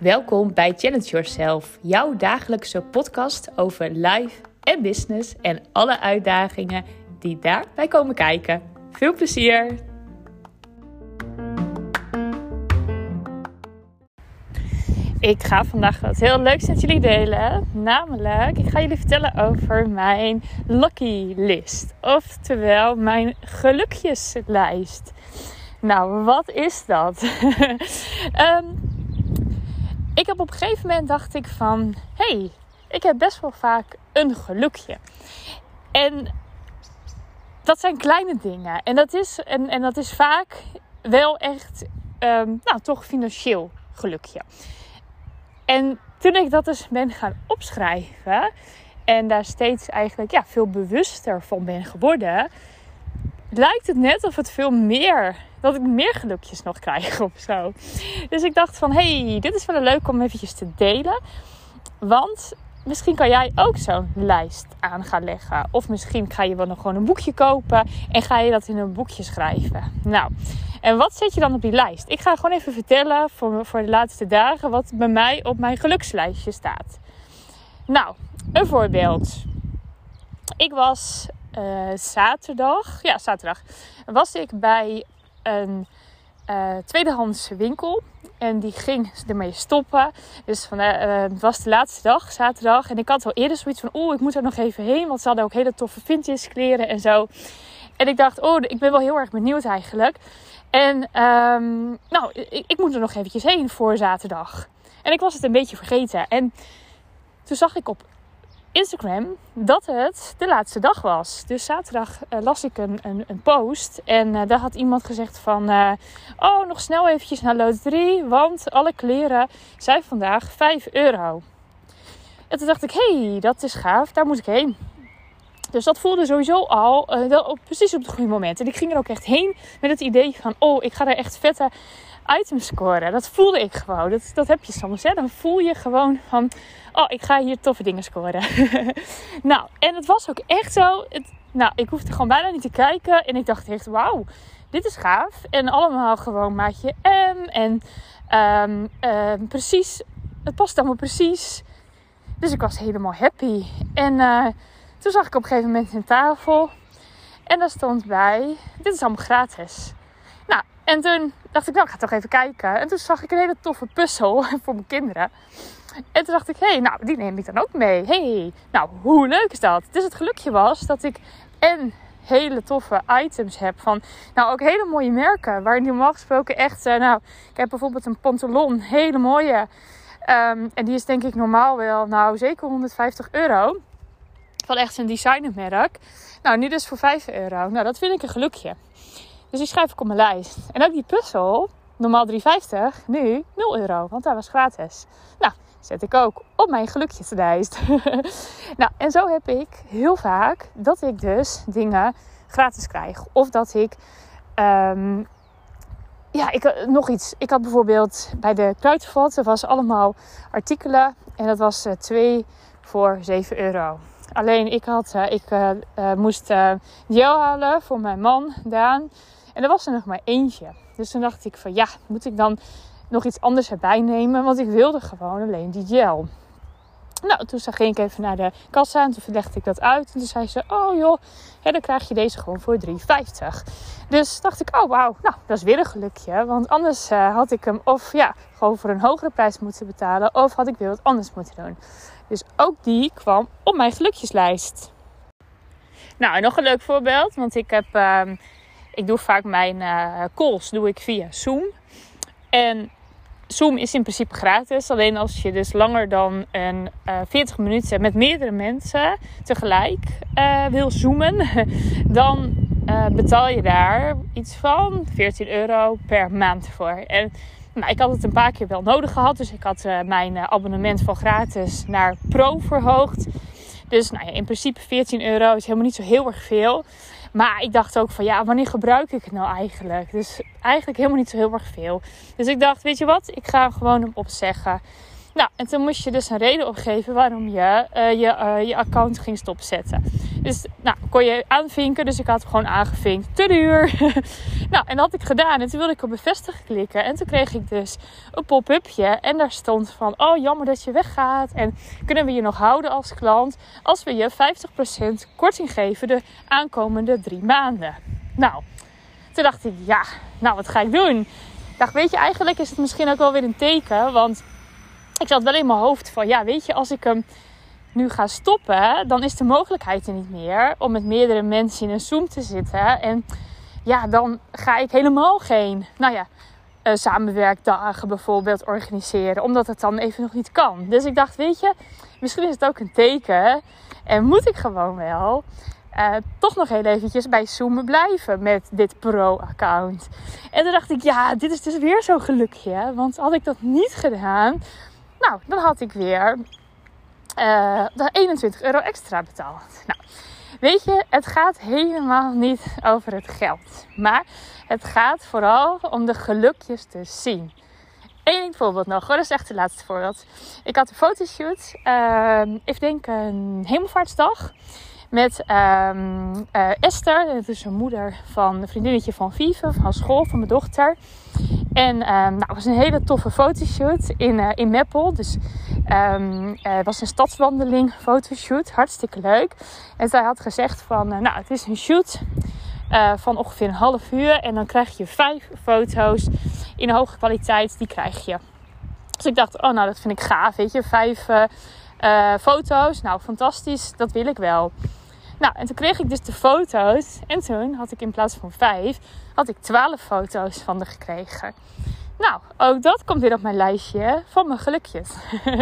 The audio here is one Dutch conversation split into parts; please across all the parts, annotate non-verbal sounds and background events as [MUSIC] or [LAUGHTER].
Welkom bij Challenge Yourself, jouw dagelijkse podcast over life en business en alle uitdagingen die daarbij komen kijken. Veel plezier! Ik ga vandaag wat heel leuks met jullie delen. Namelijk, ik ga jullie vertellen over mijn lucky list. Oftewel, mijn gelukjeslijst. Nou, wat is dat? um, [LAUGHS] ik heb op een gegeven moment dacht ik van, hey, ik heb best wel vaak een gelukje. En dat zijn kleine dingen. En dat is, en, en dat is vaak wel echt, um, nou toch financieel gelukje. En toen ik dat dus ben gaan opschrijven en daar steeds eigenlijk ja, veel bewuster van ben geworden, lijkt het net of het veel meer, dat ik meer gelukjes nog krijg [LAUGHS] of zo. Dus ik dacht van, hey, dit is wel leuk om eventjes te delen. Want misschien kan jij ook zo'n lijst aan gaan leggen. Of misschien ga je wel nog gewoon een boekje kopen en ga je dat in een boekje schrijven. Nou, en wat zet je dan op die lijst? Ik ga gewoon even vertellen voor, voor de laatste dagen wat bij mij op mijn gelukslijstje staat. Nou, een voorbeeld. Ik was uh, zaterdag, ja, zaterdag, was ik bij een uh, tweedehands winkel. En die ging ermee stoppen. Dus van, uh, het was de laatste dag, zaterdag. En ik had al eerder zoiets van, oh, ik moet er nog even heen. Want ze hadden ook hele toffe vintage kleren en zo. En ik dacht, oh, ik ben wel heel erg benieuwd eigenlijk. En um, nou, ik, ik moet er nog eventjes heen voor zaterdag. En ik was het een beetje vergeten. En toen zag ik op Instagram dat het de laatste dag was. Dus zaterdag uh, las ik een, een, een, post en uh, daar had iemand gezegd van... Uh, oh, nog snel eventjes naar loterie, want alle kleren zijn vandaag 5 euro. En toen dacht ik, hey, dat is gaaf, daar moet ik heen. Dus dat voelde sowieso al wel precies op het goede moment. En ik ging er ook echt heen met het idee van... oh, ik ga er echt vette items scoren. Dat voelde ik gewoon. Dat, dat heb je soms. Hè? Dan voel je gewoon van oh, ik ga hier toffe dingen scoren. [LAUGHS] nou, en het was ook echt zo. Het, nou, ik hoefde gewoon bijna niet te kijken. En ik dacht echt, wauw, dit is gaaf. En allemaal gewoon maatje M. En um, precies, het past allemaal precies. Dus ik was helemaal happy. En uh, toen zag ik op een gegeven moment een tafel. En daar stond bij, dit is allemaal gratis. En toen dacht ik, nou, ik ga toch even kijken. En toen zag ik een hele toffe puzzel [LAUGHS] voor mijn kinderen. En toen dacht ik, hé, hey, nou, die neem ik dan ook mee. hey, nou, hoe leuk is dat? Dus het gelukje was dat ik en hele toffe items heb van, nou, ook hele mooie merken. Waar normaal gesproken echt, uh, nou, ik heb bijvoorbeeld een pantalon, hele mooie. Um, en die is denk ik normaal wel, nou, zeker 150 euro. Van echt een designermerk. Nou, nu dus voor 5 euro. Nou, dat vind ik een gelukje. Dus die schrijf ik op mijn lijst. En ook die puzzel, normaal 3,50, nu 0 euro, want dat was gratis. Nou, zet ik ook op mijn gelukjeslijst. [LAUGHS] nou, en zo heb ik heel vaak dat ik dus dingen gratis krijg. Of dat ik. Um, ja, ik, nog iets. Ik had bijvoorbeeld bij de Kruidvat, er was allemaal artikelen. En dat was uh, eh, 2 voor 7 euro. Alleen ik, had, uh, ik uh, moest gel halen voor mijn man, Daan. En er was er nog maar eentje. Dus toen dacht ik van ja, moet ik dan nog iets anders erbij nemen. Want ik wilde gewoon alleen die gel. Nou, toen ging ik even naar de kassa en toen verlegde ik dat uit. En toen zei ze, oh joh, dan krijg je deze gewoon voor 3,50. Dus dacht ik, oh wauw, nou, dat is weer een gelukje. Want anders had ik hem of ja, gewoon voor een hogere prijs moeten betalen. Of had ik weer wat anders moeten doen. Dus ook die kwam op mijn gelukjeslijst. Nou, en nog een leuk voorbeeld. Want ik heb, uh, ik doe vaak mijn uh, calls doe ik via Zoom. En Zoom is in principe gratis. Alleen als je dus langer dan een, uh, eh, 40 minuten met meerdere mensen tegelijk uh, wil zoomen, [LAUGHS] dan betaal je daar iets van 14 euro per maand voor. En nou, ik had het een paar keer wel nodig gehad. Dus ik had mijn abonnement van gratis naar pro verhoogd. Dus nou ja, in principe 14 euro is helemaal niet zo heel erg veel. Maar ik dacht ook van ja, wanneer gebruik ik het nou eigenlijk? Dus eigenlijk helemaal niet zo heel erg veel. Dus ik dacht, weet je wat, ik ga hem gewoon hem opzeggen. Nou, en toen moest je dus een reden opgeven waarom je uh, je, uh, je account ging stopzetten. Dus, nou, kon je aanvinken. Dus ik had hem gewoon aangevinkt. Te duur. [LAUGHS] nou, en dat had ik gedaan. En toen wilde ik op bevestigen klikken. En toen kreeg ik dus een pop-upje. En daar stond van, oh, jammer dat je weggaat. En kunnen we je nog houden als klant als we je 50% korting geven de aankomende drie maanden. Nou, toen dacht ik, ja, nou, wat ga ik doen? Ik dacht, weet je, eigenlijk is het misschien ook wel weer een teken. Want ik zat wel in mijn hoofd van, ja, weet je, als ik hem nu ga stoppen, dan is de mogelijkheid er niet meer om met meerdere mensen in een Zoom te zitten. En ja, dan ga ik helemaal geen, nou ja, uh, samenwerkdagen bijvoorbeeld organiseren, omdat het dan even nog niet kan. Dus ik dacht, weet je, misschien is het ook een teken en moet ik gewoon wel uh, toch nog heel eventjes bij Zoom blijven met dit pro-account. En toen dacht ik, ja, dit is dus weer zo'n gelukje. Want had ik dat niet gedaan, nou, dan had ik weer uh, 21 euro extra betaald. Nou, weet je, het gaat helemaal niet over het geld. Maar het gaat vooral om de gelukjes te zien. Eén voorbeeld nog, dat is echt het laatste voorbeeld. Ik had een fotoshoot, uh, ik denk een hemelvaartsdag met um, uh, Esther. Dat is een moeder van een vriendinnetje van Vive, van school, van mijn dochter. En um, nou, het was een hele toffe fotoshoot in, uh, in Meppel. Dus um, het was een stadswandeling fotoshoot. Hartstikke leuk. En zij had gezegd van, nou het is een shoot van ongeveer een half uur. En dan krijg je vijf foto's in hoge kwaliteit. Die krijg je. Dus ik dacht, oh nou dat vind ik gaaf, weet je. Vijf foto's, nou fantastisch, dat wil ik wel. Nou, en toen kreeg ik dus de foto's. En toen had ik in plaats van vijf, had ik twaalf foto's van de gekregen. Nou, ook dat komt weer op mijn lijstje van mijn gelukjes.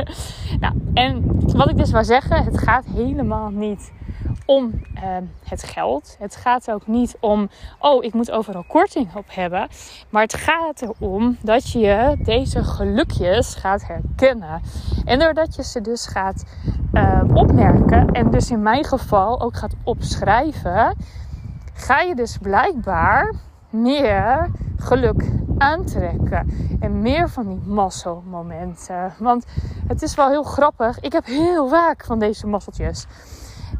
[LAUGHS] nou, en wat ik dus wou zeggen, het gaat helemaal niet om uh, het geld. Het gaat ook niet om, oh, ik moet overal korting op hebben. Maar het gaat erom dat je deze gelukjes gaat herkennen. En doordat je ze dus gaat uh, opmerken en dus in mijn geval ook gaat opschrijven, ga je dus blijkbaar meer geluk aantrekken. En meer van die mazzelmomenten. Want het is wel heel grappig. Ik heb heel vaak van deze mazzeltjes.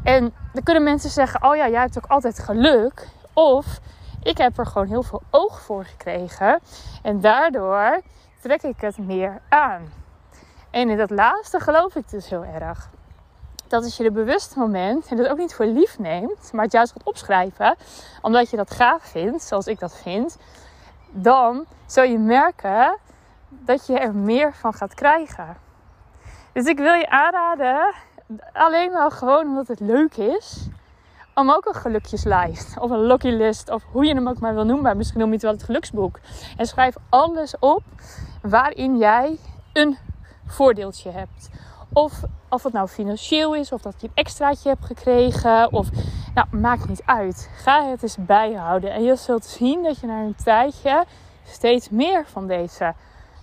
En dan kunnen mensen zeggen: Oh ja, jij hebt ook altijd geluk. Of ik heb er gewoon heel veel oog voor gekregen. En daardoor trek ik het meer aan. En in dat laatste geloof ik dus heel erg. Dat als je de bewuste moment en dat ook niet voor lief neemt, maar het juist gaat opschrijven, omdat je dat gaaf vindt, zoals ik dat vind, dan zul je merken dat je er meer van gaat krijgen. Dus ik wil je aanraden alleen al gewoon omdat het leuk is. Om ook een gelukjeslijst of een lucky list of hoe je hem ook maar wil noemen. Maar misschien noem je het wel het geluksboek. En schrijf alles op waarin jij een voordeeltje hebt. Of of het nou financieel is, of dat je een extraatje hebt gekregen. Of nou, maakt niet uit. Ga het eens bijhouden. En je zult zien dat je na een tijdje steeds meer van deze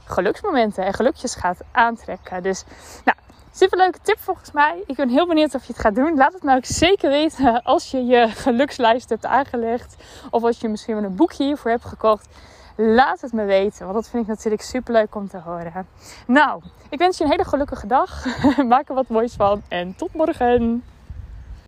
geluksmomenten en gelukjes gaat aantrekken. Dus nou, Super leuke tip volgens mij. Ik ben heel benieuwd of je het gaat doen. Laat het me ook zeker weten als je je gelukslijst hebt aangelegd. Of als je misschien wel een boekje hiervoor hebt gekocht. Laat het me weten, want dat vind ik natuurlijk super leuk om te horen. Nou, ik wens je een hele gelukkige dag. [LAUGHS] Maak er wat moois van en tot morgen.